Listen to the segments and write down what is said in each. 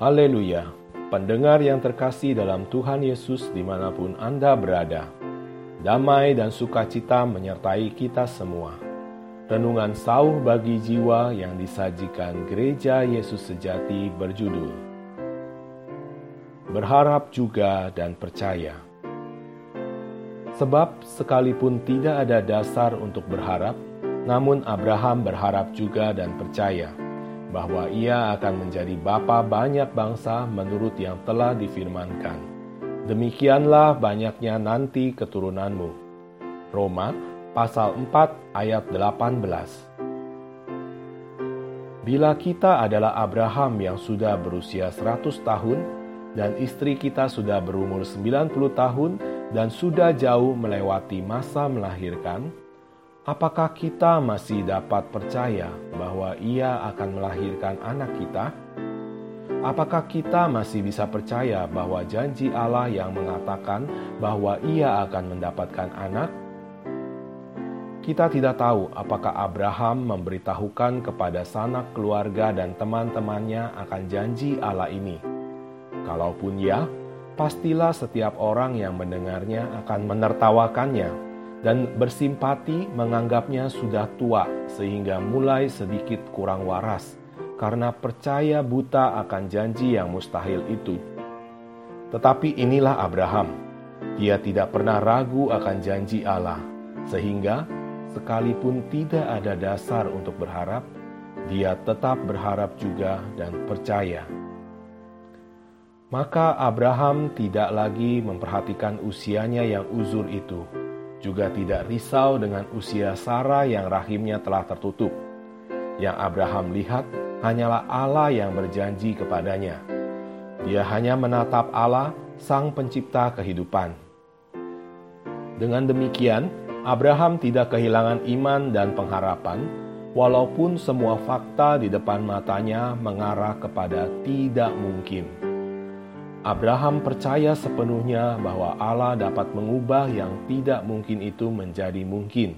Haleluya, pendengar yang terkasih dalam Tuhan Yesus di mana pun Anda berada. Damai dan sukacita menyertai kita semua. Renungan sauh bagi jiwa yang disajikan Gereja Yesus Sejati berjudul Berharap juga dan percaya. Sebab sekalipun tidak ada dasar untuk berharap, namun Abraham berharap juga dan percaya bahwa ia akan menjadi bapa banyak bangsa menurut yang telah difirmankan. Demikianlah banyaknya nanti keturunanmu. Roma pasal 4 ayat 18. Bila kita adalah Abraham yang sudah berusia 100 tahun dan istri kita sudah berumur 90 tahun dan sudah jauh melewati masa melahirkan, apakah kita masih dapat percaya bahwa Ia akan melahirkan anak kita? Apakah kita masih bisa percaya bahwa janji Allah yang mengatakan bahwa Ia akan mendapatkan anak? Kita tidak tahu apakah Abraham memberitahukan kepada sanak keluarga dan teman-temannya akan janji Allah ini. Kalaupun ya, pastilah setiap orang yang mendengarnya akan menertawakannya dan bersimpati menganggapnya sudah tua sehingga mulai sedikit kurang waras karena percaya buta akan janji yang mustahil itu. Tetapi inilah Abraham. Dia tidak pernah ragu akan janji Allah, sehingga sekalipun tidak ada dasar untuk berharap, dia tetap berharap juga dan percaya. Maka Abraham tidak lagi memperhatikan usianya yang uzur itu juga tidak risau dengan usia Sarah yang rahimnya telah tertutup. Yang Abraham lihat hanyalah Allah yang berjanji kepadanya. Dia hanya menatap Allah, Sang Pencipta kehidupan. Dengan demikian, Abraham tidak kehilangan iman dan pengharapan, walaupun semua fakta di depan matanya mengarah kepada tidak mungkin. Abraham percaya sepenuhnya bahwa Allah dapat mengubah yang tidak mungkin itu menjadi mungkin.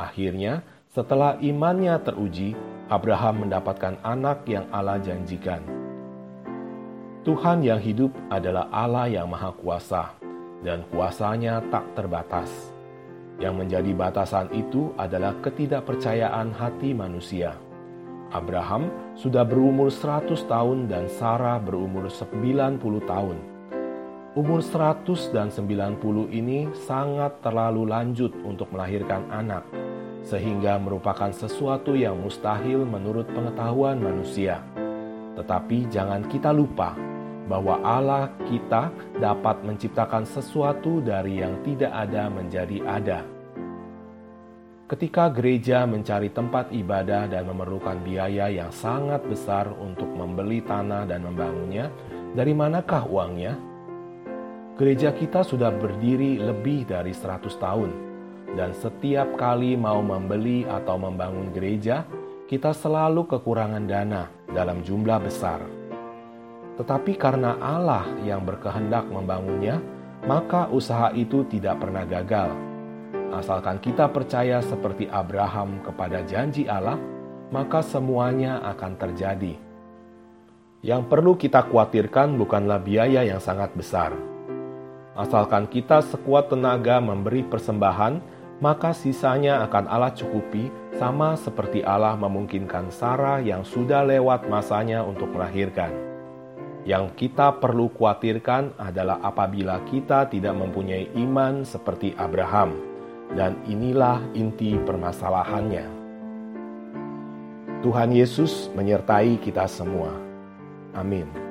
Akhirnya, setelah imannya teruji, Abraham mendapatkan anak yang Allah janjikan. Tuhan yang hidup adalah Allah yang Maha Kuasa, dan kuasanya tak terbatas. Yang menjadi batasan itu adalah ketidakpercayaan hati manusia. Abraham sudah berumur 100 tahun dan Sarah berumur 90 tahun. Umur 100 dan 90 ini sangat terlalu lanjut untuk melahirkan anak, sehingga merupakan sesuatu yang mustahil menurut pengetahuan manusia. Tetapi jangan kita lupa bahwa Allah kita dapat menciptakan sesuatu dari yang tidak ada menjadi ada Ketika gereja mencari tempat ibadah dan memerlukan biaya yang sangat besar untuk membeli tanah dan membangunnya, dari manakah uangnya? Gereja kita sudah berdiri lebih dari 100 tahun, dan setiap kali mau membeli atau membangun gereja, kita selalu kekurangan dana dalam jumlah besar. Tetapi karena Allah yang berkehendak membangunnya, maka usaha itu tidak pernah gagal Asalkan kita percaya seperti Abraham kepada janji Allah, maka semuanya akan terjadi. Yang perlu kita khawatirkan bukanlah biaya yang sangat besar. Asalkan kita sekuat tenaga memberi persembahan, maka sisanya akan Allah cukupi sama seperti Allah memungkinkan Sarah yang sudah lewat masanya untuk melahirkan. Yang kita perlu khawatirkan adalah apabila kita tidak mempunyai iman seperti Abraham dan inilah inti permasalahannya. Tuhan Yesus menyertai kita semua. Amin.